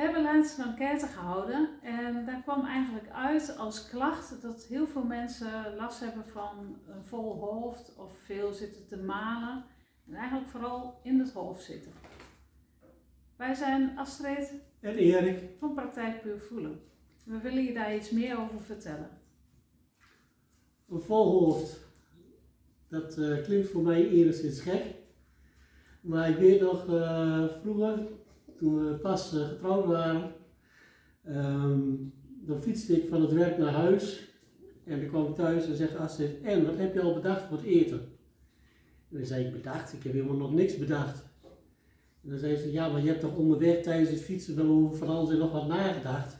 hebben laatst een enquête gehouden en daar kwam eigenlijk uit als klacht dat heel veel mensen last hebben van een vol hoofd of veel zitten te malen en eigenlijk vooral in het hoofd zitten. Wij zijn Astrid En Erik, van Praktijk Puur Voelen. We willen je daar iets meer over vertellen. een vol hoofd. Dat eh, klinkt voor mij enigszins gek. Maar ik weet nog eh, vroeger, toen we pas eh, getrouwd waren, ehm, dan fietste ik van het werk naar huis. En dan kwam ik thuis en zei Astrid, en wat heb je al bedacht voor het eten? En dan zei ik, bedacht? Ik heb helemaal nog niks bedacht. En dan zei ze, ja, maar je hebt toch onderweg tijdens het fietsen wel over van alles nog wat nagedacht?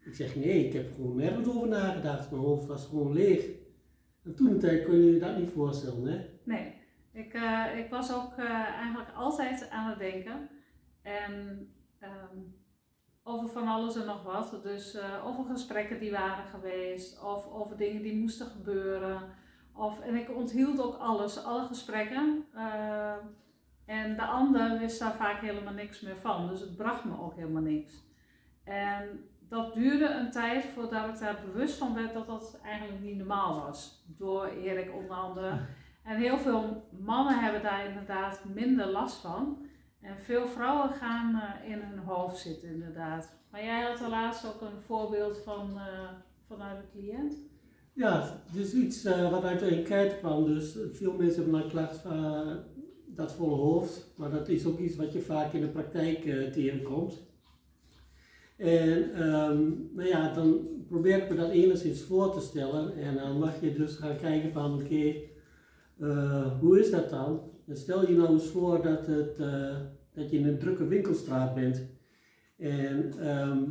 Ik zeg, nee, ik heb gewoon nergens over nagedacht. Mijn hoofd was gewoon leeg. En toen tijd kon je je dat niet voorstellen, hè? Nee, ik, eh, ik was ook eh, eigenlijk altijd aan het denken. En ehm, over van alles en nog wat. Dus eh, over gesprekken die waren geweest, of over dingen die moesten gebeuren. Of, en ik onthield ook alles, alle gesprekken. Eh, en de ander wist daar vaak helemaal niks meer van. Dus het bracht me ook helemaal niks. En dat duurde een tijd voordat ik daar bewust van werd dat dat eigenlijk niet normaal was. Door Erik onder andere. En heel veel mannen hebben daar inderdaad minder last van. En veel vrouwen gaan eh, in hun hoofd zitten inderdaad. Maar jij had laatst ook een voorbeeld van eh, vanuit een cliënt. Ja, dus iets eh, wat uit de enquête kwam. Dus veel mensen hebben dan klacht van dat volle hoofd. Maar dat is ook iets wat je vaak in de praktijk tegenkomt. En ehm, nou ja, dan probeer ik me dat enigszins voor te stellen. En dan mag je dus gaan kijken van oké, hoe is dat dan? Stel je nou eens voor dat, het, dat je in een drukke winkelstraat bent. En ehm,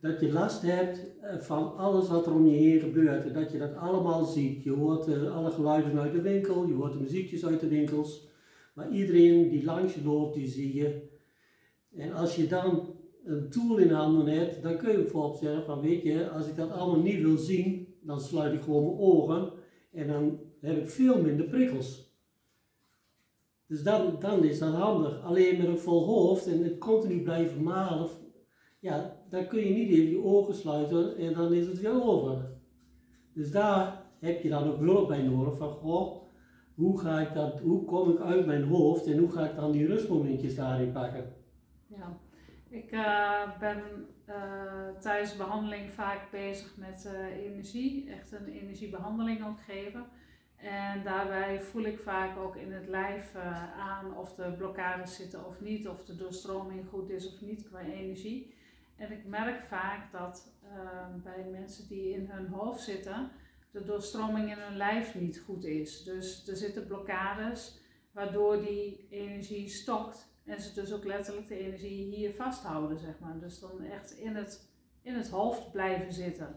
dat je last hebt eh, van alles wat er om je heen gebeurt. En dat je dat allemaal ziet. Je hoort eh, alle geluiden uit de winkel, je hoort de muziekjes uit de winkels. Maar iedereen die langs je loopt, die zie je. En als je dan een tool in handen hebt, dan kun je bijvoorbeeld zeggen van weet je, als ik dat allemaal niet wil zien, dan sluit ik gewoon mijn ogen en dan heb ik veel minder prikkels. Dus dan, dan is dat handig. Alleen met een vol hoofd en het continu blijven malen, ja, dan kun je niet even je ogen sluiten en dan is het weer over. Dus daar heb je dan ook hulp bij nodig van, goh, hoe, ga ik dat, hoe kom ik uit mijn hoofd en hoe ga ik dan die rustmomentjes daarin pakken? Ja, ik eh, ben eh, tijdens behandeling vaak bezig met eh, energie, echt een energiebehandeling ook geven. En daarbij voel ik vaak ook in het lijf eh, aan of de blokkades zitten of niet, of de doorstroming goed is of niet qua energie. En ik merk vaak dat eh, bij mensen die in hun hoofd zitten, de doorstroming in hun lijf niet goed is. Dus er zitten blokkades waardoor die energie stokt en ze dus ook letterlijk de energie hier vasthouden, zeg maar. Dus dan echt in het, in het hoofd blijven zitten.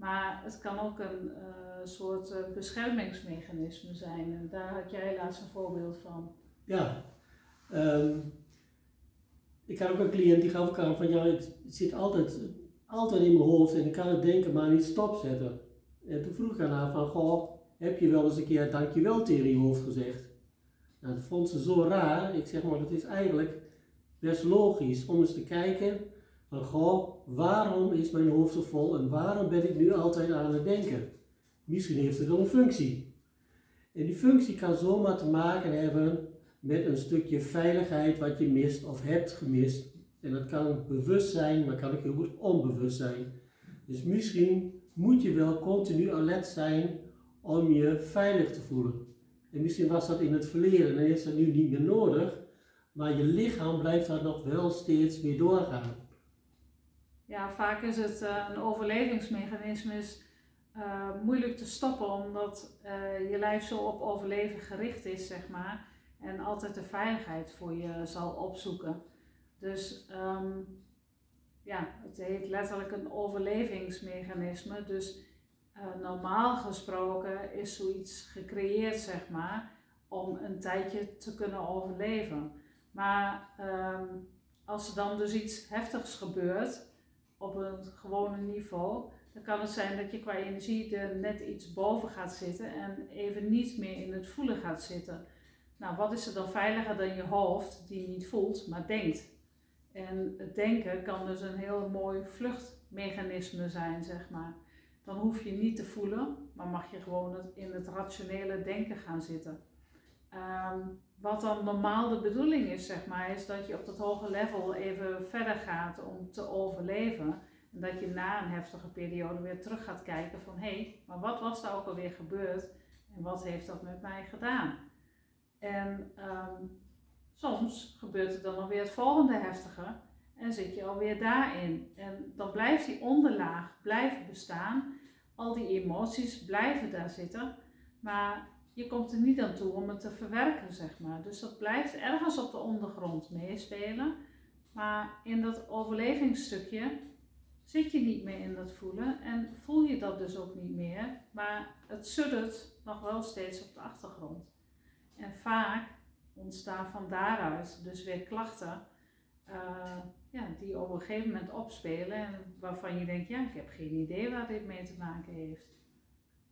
Maar het kan ook een eh, soort eh, beschermingsmechanisme zijn. En daar had jij helaas een voorbeeld van. Ja, ehm, ik had ook een cliënt die gaf ook aan van ja, het zit altijd, altijd in mijn hoofd en ik kan het denken maar niet stopzetten. En toen vroeg ik aan haar van, goh, heb je wel eens een keer dankjewel tegen je hoofd gezegd? Nou, dat vond ze zo raar. Ik zeg maar, dat is eigenlijk best logisch om eens te kijken van, goh, waarom is mijn hoofd zo vol en waarom ben ik nu altijd aan het denken? Misschien heeft het wel een functie. En die functie kan zomaar te maken hebben met een stukje veiligheid wat je mist of hebt gemist. En dat kan bewust zijn, maar kan ook heel goed onbewust zijn. Dus misschien moet je wel continu alert zijn om je veilig te voelen. En misschien was dat in het verleden en is dat nu niet meer nodig, maar je lichaam blijft daar nog wel steeds mee doorgaan. Ja, vaak is het eh, een overlevingsmechanisme is, eh, moeilijk te stoppen omdat eh, je lijf zo op overleven gericht is, zeg maar. En altijd de veiligheid voor je zal opzoeken. Dus ehm, ja, het heet letterlijk een overlevingsmechanisme. Dus normaal gesproken is zoiets gecreëerd, zeg maar, om een tijdje te kunnen overleven. Maar ehm, als er dan dus iets heftigs gebeurt op een gewone niveau, dan kan het zijn dat je qua energie er net iets boven gaat zitten en even niet meer in het voelen gaat zitten. Nou, wat is er dan veiliger dan je hoofd, die niet voelt, maar denkt? En het denken kan dus een heel mooi vluchtmechanisme zijn, zeg maar. Dan hoef je niet te voelen, maar mag je gewoon in het rationele denken gaan zitten. Ehm, wat dan normaal de bedoeling is, zeg maar, is dat je op dat hoge level even verder gaat om te overleven. En dat je na een heftige periode weer terug gaat kijken van hé, hey, maar wat was er ook alweer gebeurd en wat heeft dat met mij gedaan? En ehm, soms gebeurt er dan alweer het volgende heftige en zit je alweer daarin. En dan blijft die onderlaag blijven bestaan, al die emoties blijven daar zitten, maar je komt er niet aan toe om het te verwerken, zeg maar. Dus dat blijft ergens op de ondergrond meespelen. Maar in dat overlevingsstukje zit je niet meer in dat voelen en voel je dat dus ook niet meer. Maar het suddert nog wel steeds op de achtergrond. En vaak ontstaan van daaruit dus weer klachten uh, ja, die op een gegeven moment opspelen en waarvan je denkt, ja, ik heb geen idee waar dit mee te maken heeft.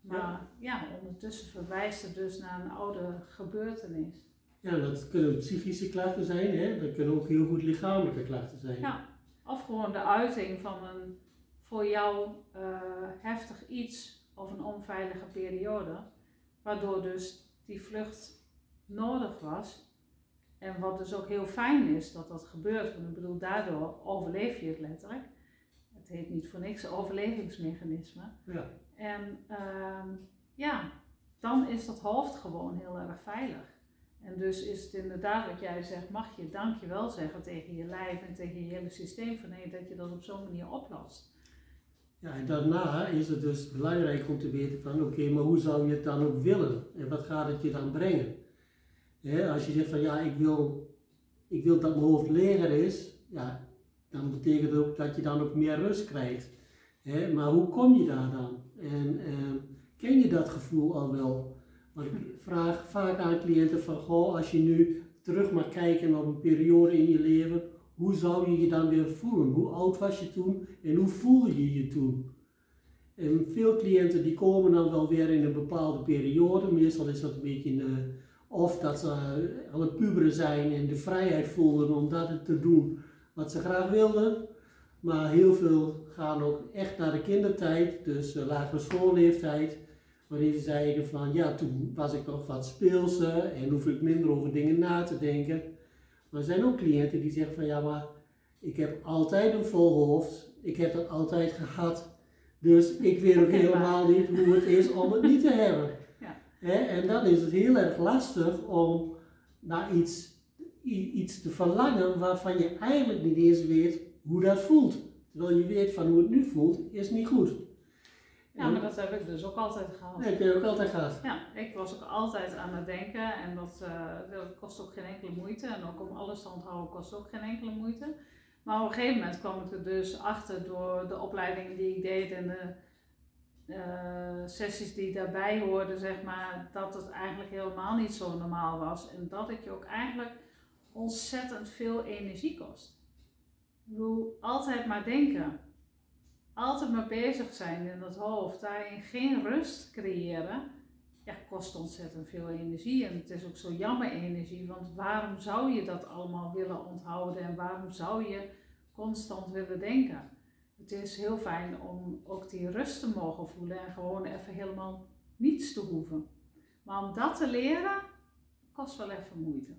Maar ja. ondertussen verwijst het dus naar een oude gebeurtenis. Ja, dat kunnen psychische klachten zijn, hè? dat kunnen ook heel goed lichamelijke klachten zijn. Ja, of gewoon de uiting van een voor jou uh, heftig iets of een onveilige periode, waardoor dus die vlucht nodig was. En wat dus ook heel fijn is dat dat gebeurt, want ik bedoel, daardoor overleef je het letterlijk. Het heet niet voor niks overlevingsmechanisme. Ja. En uh, ja, dan is dat hoofd gewoon heel erg veilig. En dus is het inderdaad wat jij zegt, mag je dankjewel zeggen tegen je lijf en tegen je hele systeem van nee, dat je dat op zo'n manier oplost. Ja, en daarna is het dus belangrijk om te weten van oké, maar hoe zou je het dan ook willen? En wat gaat het je dan brengen? als je zegt van ja, ik wil, ik wil dat mijn hoofd leger is, ja, dan betekent het ook dat je dan ook meer rust krijgt. maar hoe kom je daar dan? En ehm, ken je dat gevoel al wel? Want ik vraag vaak aan cliënten van, goh, als je nu terug mag kijken op een periode in je leven, hoe zou je je dan weer voelen? Hoe oud was je toen en hoe voelde je je toen? En veel cliënten die komen dan wel weer in een bepaalde periode, meestal is dat een beetje in of dat ze het puberen zijn en de vrijheid voelden om dat te doen wat ze graag wilden. Maar heel veel gaan ook echt naar de kindertijd, dus uh, lagere schoolleeftijd. Waarin ze zeiden van ja, toen was ik nog wat speelser en hoef ik minder over dingen na te denken. Maar er zijn ook cliënten die zeggen van ja, maar ik heb altijd een vol hoofd. Ik heb dat altijd gehad. Dus ik weet ook helemaal niet hoe het is om het niet te hebben. Ja. En dan is het heel erg lastig om naar iets, iets te verlangen waarvan je eigenlijk niet eens weet hoe dat voelt. Terwijl je weet van hoe het nu voelt, is niet goed. Ja, maar dat heb ik dus ook altijd gehad. Dat heb je ook altijd gehad. Ja, ik was ook altijd aan het denken en dat, uh, dat kost ook geen enkele moeite. En ook om alles te onthouden kost ook geen enkele moeite. Maar op een gegeven moment kwam ik er dus achter door de opleidingen die ik deed en de uh, sessies die daarbij hoorden, zeg maar, dat het eigenlijk helemaal niet zo normaal was. En dat het je ook eigenlijk ontzettend veel energie kost. Ik bedoel, altijd maar denken. Altijd maar bezig zijn in het hoofd. Daarin geen rust creëren. Ja, kost ontzettend veel energie. En het is ook zo jammer energie. Want waarom zou je dat allemaal willen onthouden? En waarom zou je constant willen denken? Het is heel fijn om ook die rust te mogen voelen. En gewoon even helemaal niets te hoeven. Maar om dat te leren, kost wel even moeite.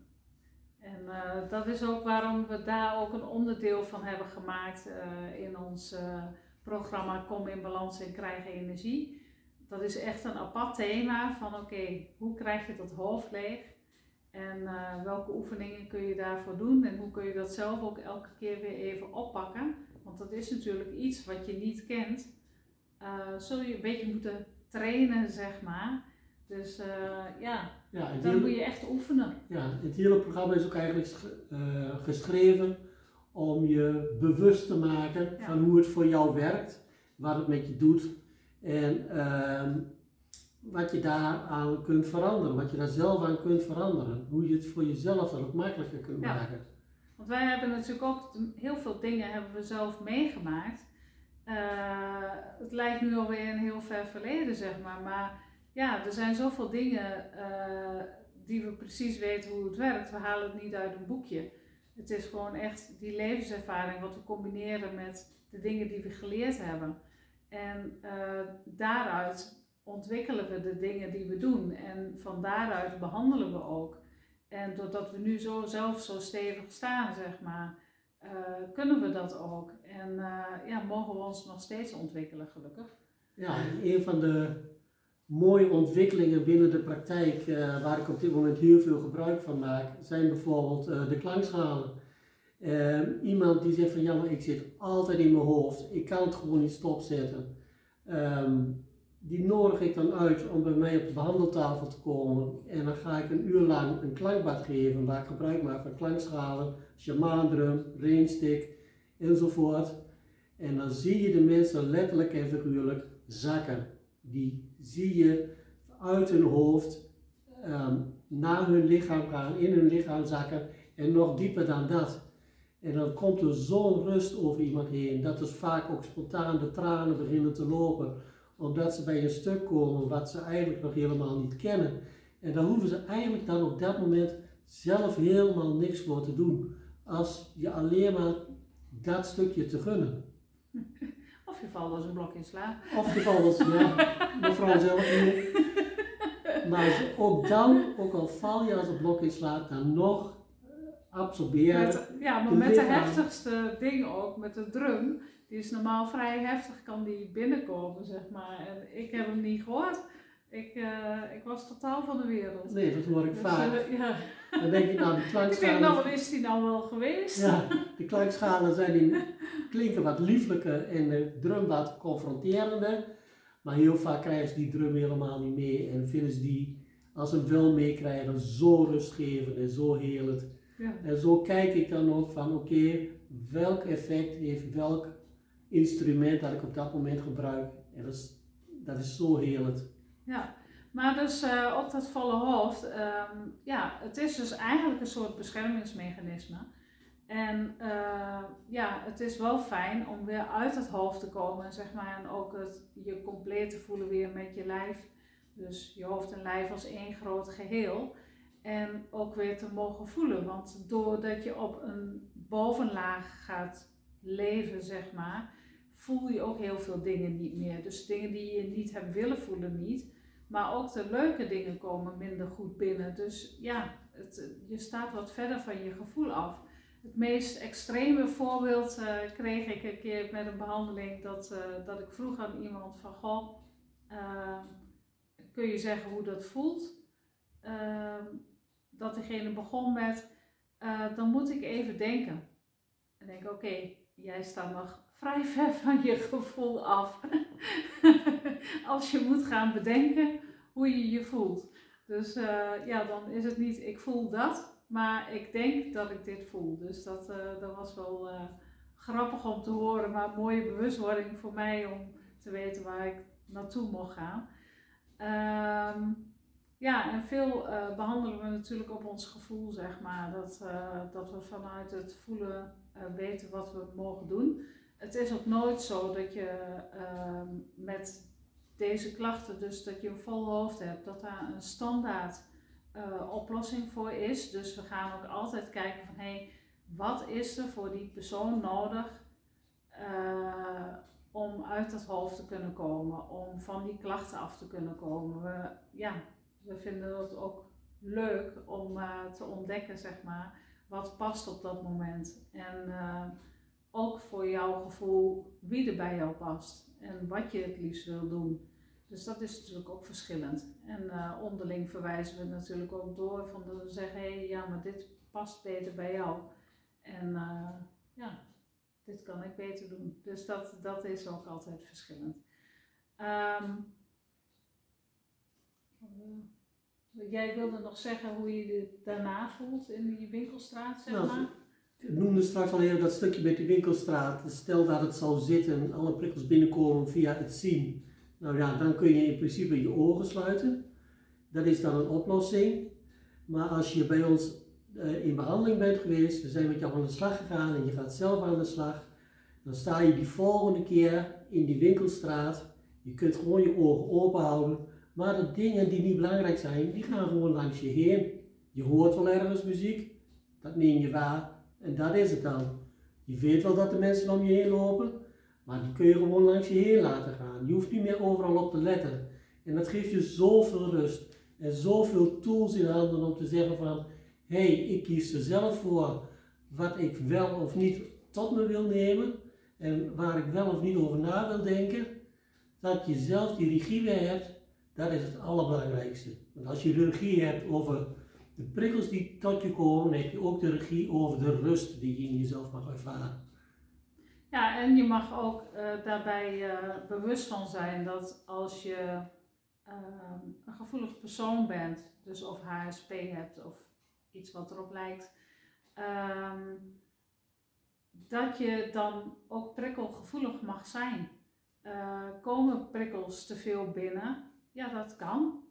En uh, dat is ook waarom we daar ook een onderdeel van hebben gemaakt uh, in ons uh, programma Kom in balans en krijg energie. Dat is echt een apart thema van oké, hoe krijg je dat hoofd leeg? En welke oefeningen kun je daarvoor doen? En hoe kun je dat zelf ook elke keer weer even oppakken? Want dat is natuurlijk iets wat je niet kent. zul je een beetje moeten trainen, zeg maar. Dus ja, ja, dan moet je echt oefenen. Ja, het hele programma is ook eigenlijk uh, geschreven om je bewust te maken van hoe het voor jou werkt, wat het met je doet en uh, wat je daaraan kunt veranderen, wat je daar zelf aan kunt veranderen, hoe je het voor jezelf dan ook makkelijker kunt ja. maken. Want wij hebben natuurlijk ook heel veel dingen hebben we zelf meegemaakt. Uh, het lijkt nu alweer een heel ver verleden, zeg maar, maar ja, er zijn zoveel dingen uh, die we precies weten hoe het werkt. We halen het niet uit een boekje. Het is gewoon echt die levenservaring wat we combineren met de dingen die we geleerd hebben. En uh, daaruit ontwikkelen we de dingen die we doen. En van daaruit behandelen we ook. En doordat we nu zo zelf zo stevig staan, zeg maar, uh, kunnen we dat ook. En ja, mogen we ons nog steeds ontwikkelen, gelukkig. Ja, een van de mooie ontwikkelingen binnen de praktijk, uh, waar ik op dit moment heel veel gebruik van maak, zijn bijvoorbeeld de klankschalen. Ehm, iemand die zegt van ja, maar ik zit altijd in mijn hoofd, ik kan het gewoon niet stopzetten. Um, die nodig ik dan uit om bij mij op de behandeltafel te komen. En dan ga ik een uur lang een klankbad geven waar ik gebruik maak van klankschalen, shamaandrum, rainstick enzovoort. En dan zie je de mensen letterlijk en figuurlijk zakken. Die zie je uit hun hoofd um, naar hun lichaam gaan, in hun lichaam zakken en nog dieper dan dat. En dan komt er zo'n rust over iemand heen dat dus vaak ook spontaan de tranen beginnen te lopen omdat ze bij een stuk komen wat ze eigenlijk nog helemaal niet kennen. En daar hoeven ze eigenlijk dan op dat moment zelf helemaal niks voor te doen. Als je alleen maar dat stukje te gunnen. Of je valt als een blok in slaap. Of je valt als, ja, mevrouw zelf niet. Maar ook dan, ook al val je als een blok in slaap, dan nog absorberen. Met, ja, maar met de heftigste ding ook, met de drum, die is normaal vrij heftig, kan die binnenkomen, zeg maar. En ik heb hem niet gehoord. Ik, uh, ik was totaal van de wereld. Nee, dat hoor ik dus, vaak. Uh, ja. Dan denk ik, nou, de klankschalen... Ik denk, nou, wat is die nou wel geweest? Ja, de klankschalen zijn in, klinken wat lieflijker en de drum wat confronterender. Maar heel vaak krijgen ze die drum helemaal niet mee en vinden ze die, als ze hem wel meekrijgen, zo rustgevend en zo heerlijk. Ja. En zo kijk ik dan ook van, oké, welk effect heeft welk instrument dat ik op dat moment gebruik. En dat is, dat is zo heerlijk. Ja, maar dus uh, op dat volle hoofd, um, ja, het is dus eigenlijk een soort beschermingsmechanisme. En uh, ja, het is wel fijn om weer uit het hoofd te komen, zeg maar, en ook het, je compleet te voelen weer met je lijf. Dus je hoofd en lijf als één groot geheel. En ook weer te mogen voelen, want doordat je op een bovenlaag gaat leven, zeg maar, voel je ook heel veel dingen niet meer. Dus dingen die je niet hebt willen voelen niet. Maar ook de leuke dingen komen minder goed binnen. Dus ja, het, je staat wat verder van je gevoel af. Het meest extreme voorbeeld uh, kreeg ik een keer met een behandeling dat, uh, dat ik vroeg aan iemand van goh, uh, kun je zeggen hoe dat voelt? Ehm, dat degene begon met, dan moet ik even denken. En denk oké, jij staat nog vrij ver van je gevoel af. Als je moet gaan bedenken hoe je je voelt. Dus uh, ja, dan is het niet ik voel dat, maar ik denk dat ik dit voel. Dus dat, uh, dat was wel uh, grappig om te horen, maar een mooie bewustwording voor mij om te weten waar ik naartoe mocht gaan. Um, ja, en veel behandelen we natuurlijk op ons gevoel, zeg maar. Dat, dat we vanuit het voelen weten wat we mogen doen het is ook nooit zo dat je uh, met deze klachten, dus dat je een vol hoofd hebt, dat daar een standaard uh, oplossing voor is. Dus we gaan ook altijd kijken van hé, hey, wat is er voor die persoon nodig uh, om uit het hoofd te kunnen komen, om van die klachten af te kunnen komen. We, ja, we vinden het ook leuk om uh, te ontdekken, zeg maar, wat past op dat moment. En ook voor jouw gevoel wie er bij jou past en wat je het liefst wil doen. Dus dat is natuurlijk ook verschillend. En uh, onderling verwijzen we natuurlijk ook door van te zeggen, hé hey, ja, maar dit past beter bij jou. En uh, ja, dit kan ik beter doen. Dus dat, dat is ook altijd verschillend. Um, jij wilde nog zeggen hoe je je daarna voelt in die winkelstraat, zeg nou, maar? Ik noemde straks al even dat stukje met die winkelstraat. Stel dat het zou zitten, alle prikkels binnenkomen via het zien. Nou ja, dan kun je in principe je ogen sluiten. Dat is dan een oplossing. Maar als je bij ons uh, in behandeling bent geweest, we zijn met jou aan de slag gegaan en je gaat zelf aan de slag, dan sta je die volgende keer in die winkelstraat. Je kunt gewoon je ogen open houden. Maar de dingen die niet belangrijk zijn, die gaan gewoon langs je heen. Je hoort wel ergens muziek, dat neem je waar. En dat is het dan. Je weet wel dat de mensen om je heen lopen, maar die kun je gewoon langs je heen laten gaan. Je hoeft niet meer overal op te letten. En dat geeft je zoveel rust en zoveel tools in handen om te zeggen van, hé, hey, ik kies er zelf voor wat ik wel of niet tot me wil nemen en waar ik wel of niet over na wil denken. Dat je zelf die regie weer hebt, dat is het allerbelangrijkste. Want als je regie hebt over de prikkels die tot je komen, heb je ook de regie over de rust die je in jezelf mag ervaren. Ja, en je mag ook uh, daarbij uh, bewust van zijn dat als je uh, een gevoelig persoon bent, dus of HSP hebt of iets wat erop lijkt, ehm, dat je dan ook prikkelgevoelig mag zijn. komen prikkels te veel binnen? Ja, dat kan.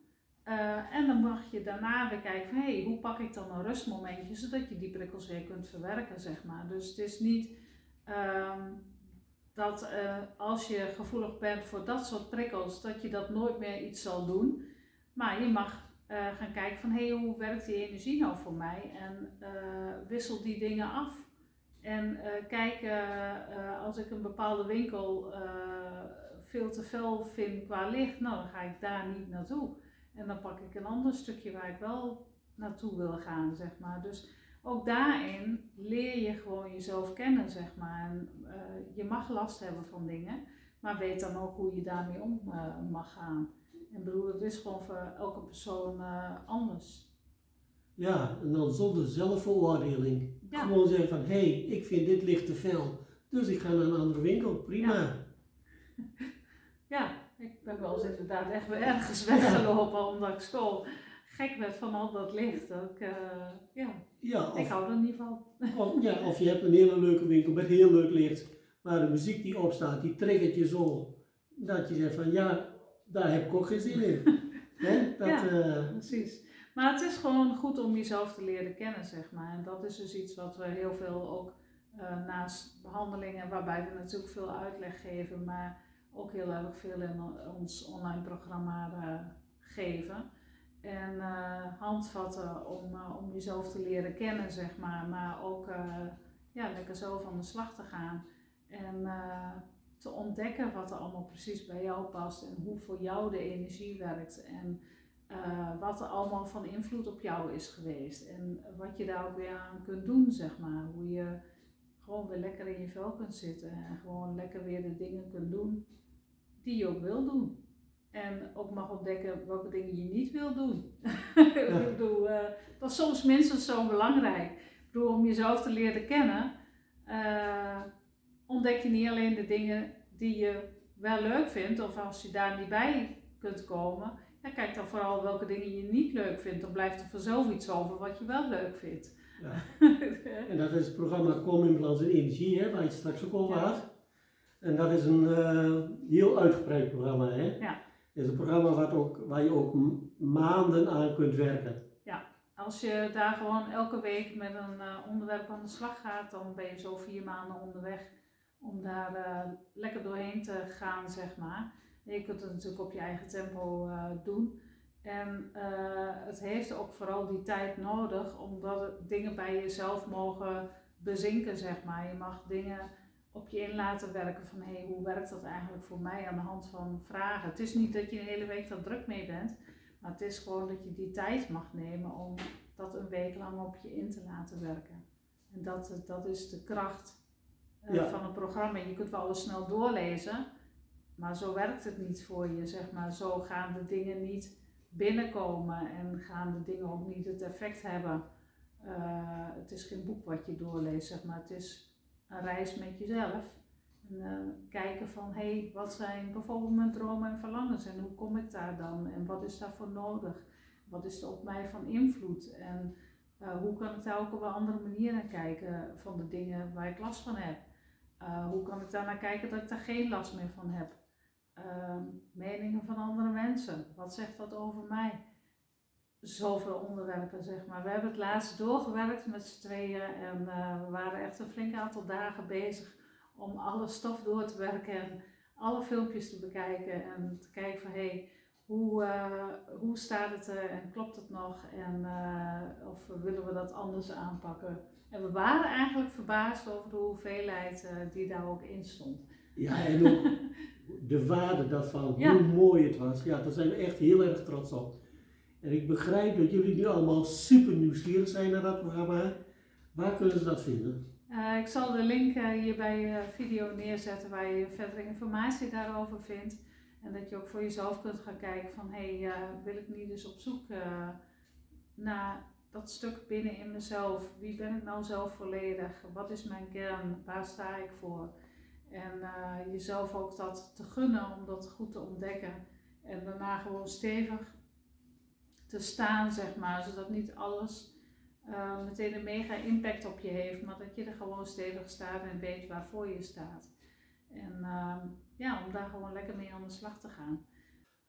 En dan mag je daarna weer kijken van, hé, hey, hoe pak ik dan een rustmomentje, zodat je die prikkels weer kunt verwerken, zeg maar. Dus het is niet um, dat uh, als je gevoelig bent voor dat soort prikkels, dat je dat nooit meer iets zal doen. Maar je mag uh, gaan kijken van, hé, hey, hoe werkt die energie nou voor mij? En wissel die dingen af. En kijken, als ik een bepaalde winkel veel te fel vind qua licht, nou, dan ga ik daar niet naartoe. En dan pak ik een ander stukje waar ik wel naartoe wil gaan, zeg maar. Dus ook daarin leer je gewoon jezelf kennen, zeg maar. En, uh, je mag last hebben van dingen, maar weet dan ook hoe je daarmee om uh, mag gaan. En bedoel, het is gewoon voor elke persoon uh, anders. Ja, en dan zonder zelfveroordeling. Ja. Gewoon zeggen van, hé, hey, ik vind dit licht te fel, dus ik ga naar een andere winkel, prima. Ja. ja. Ik ben wel eens inderdaad echt weer ergens weggelopen omdat ik zo gek werd van al dat licht. Ook, uh, ja, ja ik hou er niet van. Of, ja, of je hebt een hele leuke winkel met heel leuk licht, maar de muziek die opstaat, die triggert je zo. Dat je zegt van ja, daar heb ik ook geen zin in. Dat, ja, uh, precies. Maar het is gewoon goed om jezelf te leren kennen, zeg maar. En dat is dus iets wat we heel veel ook uh, naast behandelingen, waarbij we natuurlijk veel uitleg geven, maar ook heel erg veel in ons online programma geven. En uh, handvatten om, uh, om jezelf te leren kennen, zeg maar. Maar ook ja, lekker zelf aan de slag te gaan. En te ontdekken wat er allemaal precies bij jou past. En hoe voor jou de energie werkt. En wat er allemaal van invloed op jou is geweest. En wat je daar ook weer aan kunt doen, zeg maar. Hoe je gewoon weer lekker in je vel kunt zitten. En gewoon lekker weer de dingen kunt doen die je ook wil doen. En ook mag ontdekken welke dingen je niet wil doen. ik bedoel, uh, dat is soms minstens zo belangrijk. Ik bedoel, om jezelf te leren kennen, uh, ontdek je niet alleen de dingen die je wel leuk vindt, of als je daar niet bij kunt komen, ja, kijk dan vooral welke dingen je niet leuk vindt. Dan blijft er vanzelf iets over wat je wel leuk vindt. Ja. en dat is het programma Kom in Balans en Energie, hè, waar je het straks ook over had. En dat is een uh, heel uitgebreid programma. Hè? Ja. Het is een programma wat ook, waar je ook maanden aan kunt werken. Ja, als je daar gewoon elke week met een uh, onderwerp aan de slag gaat, dan ben je zo vier maanden onderweg om daar uh, lekker doorheen te gaan, zeg maar. Je kunt het natuurlijk op je eigen tempo doen. En het heeft ook vooral die tijd nodig, omdat dingen bij jezelf mogen bezinken, zeg maar. Je mag dingen op je in laten werken van hé, hey, hoe werkt dat eigenlijk voor mij aan de hand van vragen. Het is niet dat je een hele week daar druk mee bent, maar het is gewoon dat je die tijd mag nemen om dat een week lang op je in te laten werken. En dat, dat is de kracht uh, van een programma. Je kunt wel alles snel doorlezen, maar zo werkt het niet voor je, zeg maar. Zo gaan de dingen niet binnenkomen en gaan de dingen ook niet het effect hebben. Uh, het is geen boek wat je doorleest, zeg maar. Het is een reis met jezelf. En uh, kijken van, hé, hey, wat zijn bijvoorbeeld mijn dromen en verlangens en hoe kom ik daar dan en wat is daarvoor nodig? Wat is er op mij van invloed en uh, hoe kan ik daar ook op een andere manier naar kijken van de dingen waar ik last van heb? Uh, hoe kan ik daar naar kijken dat ik daar geen last meer van heb? Ehm, meningen van andere mensen, wat zegt dat over mij? Zoveel onderwerpen, zeg maar. We hebben het laatst doorgewerkt met z'n tweeën en uh, we waren echt een flink aantal dagen bezig om alle stof door te werken en alle filmpjes te bekijken en te kijken van hé, hey, hoe, eh, hoe staat het er en klopt het nog en uh, of willen we dat anders aanpakken. En we waren eigenlijk verbaasd over de hoeveelheid die daar ook in stond. Ja, en ook de waarde daarvan, ja. hoe mooi het was. Ja, daar zijn we echt heel erg trots op. En ik begrijp dat jullie nu allemaal super nieuwsgierig zijn naar dat programma. Waar kunnen ze dat vinden? ik zal de link hier bij de video neerzetten waar je verdere informatie daarover vindt. En dat je ook voor jezelf kunt gaan kijken van hé, hey, wil ik niet dus op zoek naar dat stuk binnen in mezelf. Wie ben ik nou zelf volledig? Wat is mijn kern? Waar sta ik voor? En jezelf ook dat te gunnen om dat goed te ontdekken. En daarna gewoon stevig te staan, zeg maar. Zodat niet alles meteen een mega impact op je heeft. Maar dat je er gewoon stevig staat en weet waarvoor je staat. En ehm, ja, om daar gewoon lekker mee aan de slag te gaan.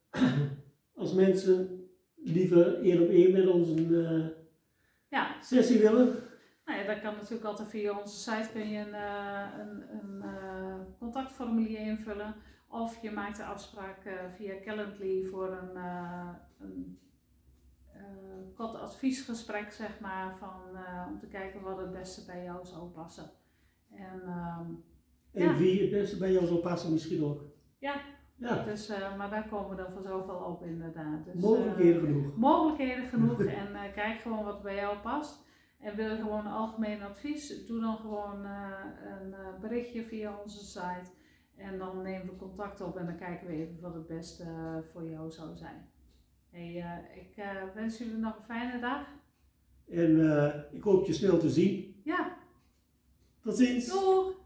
Als mensen liever één op één met ons een uh, ja. sessie willen? Nou ja, dat kan natuurlijk altijd via onze site kun je een, uh, een, een contactformulier invullen. Of je maakt de afspraak via Calendly voor een, een kort adviesgesprek, zeg maar, van, om te kijken wat het beste bij jou zou passen. En ehm, en wie het beste bij jou zal passen misschien ook. Ja, ja. Dus, uh, maar daar komen we dan vanzelf wel op inderdaad. Dus, mogelijkheden uh, genoeg. Mogelijkheden genoeg en uh, kijk gewoon wat bij jou past. En wil je gewoon een algemeen advies, doe dan gewoon een berichtje via onze site. En dan nemen we contact op en dan kijken we even wat het beste voor jou zou zijn. Hey, ik wens jullie nog een fijne dag. En ik hoop je snel te zien. Ja. Tot ziens. Doeg!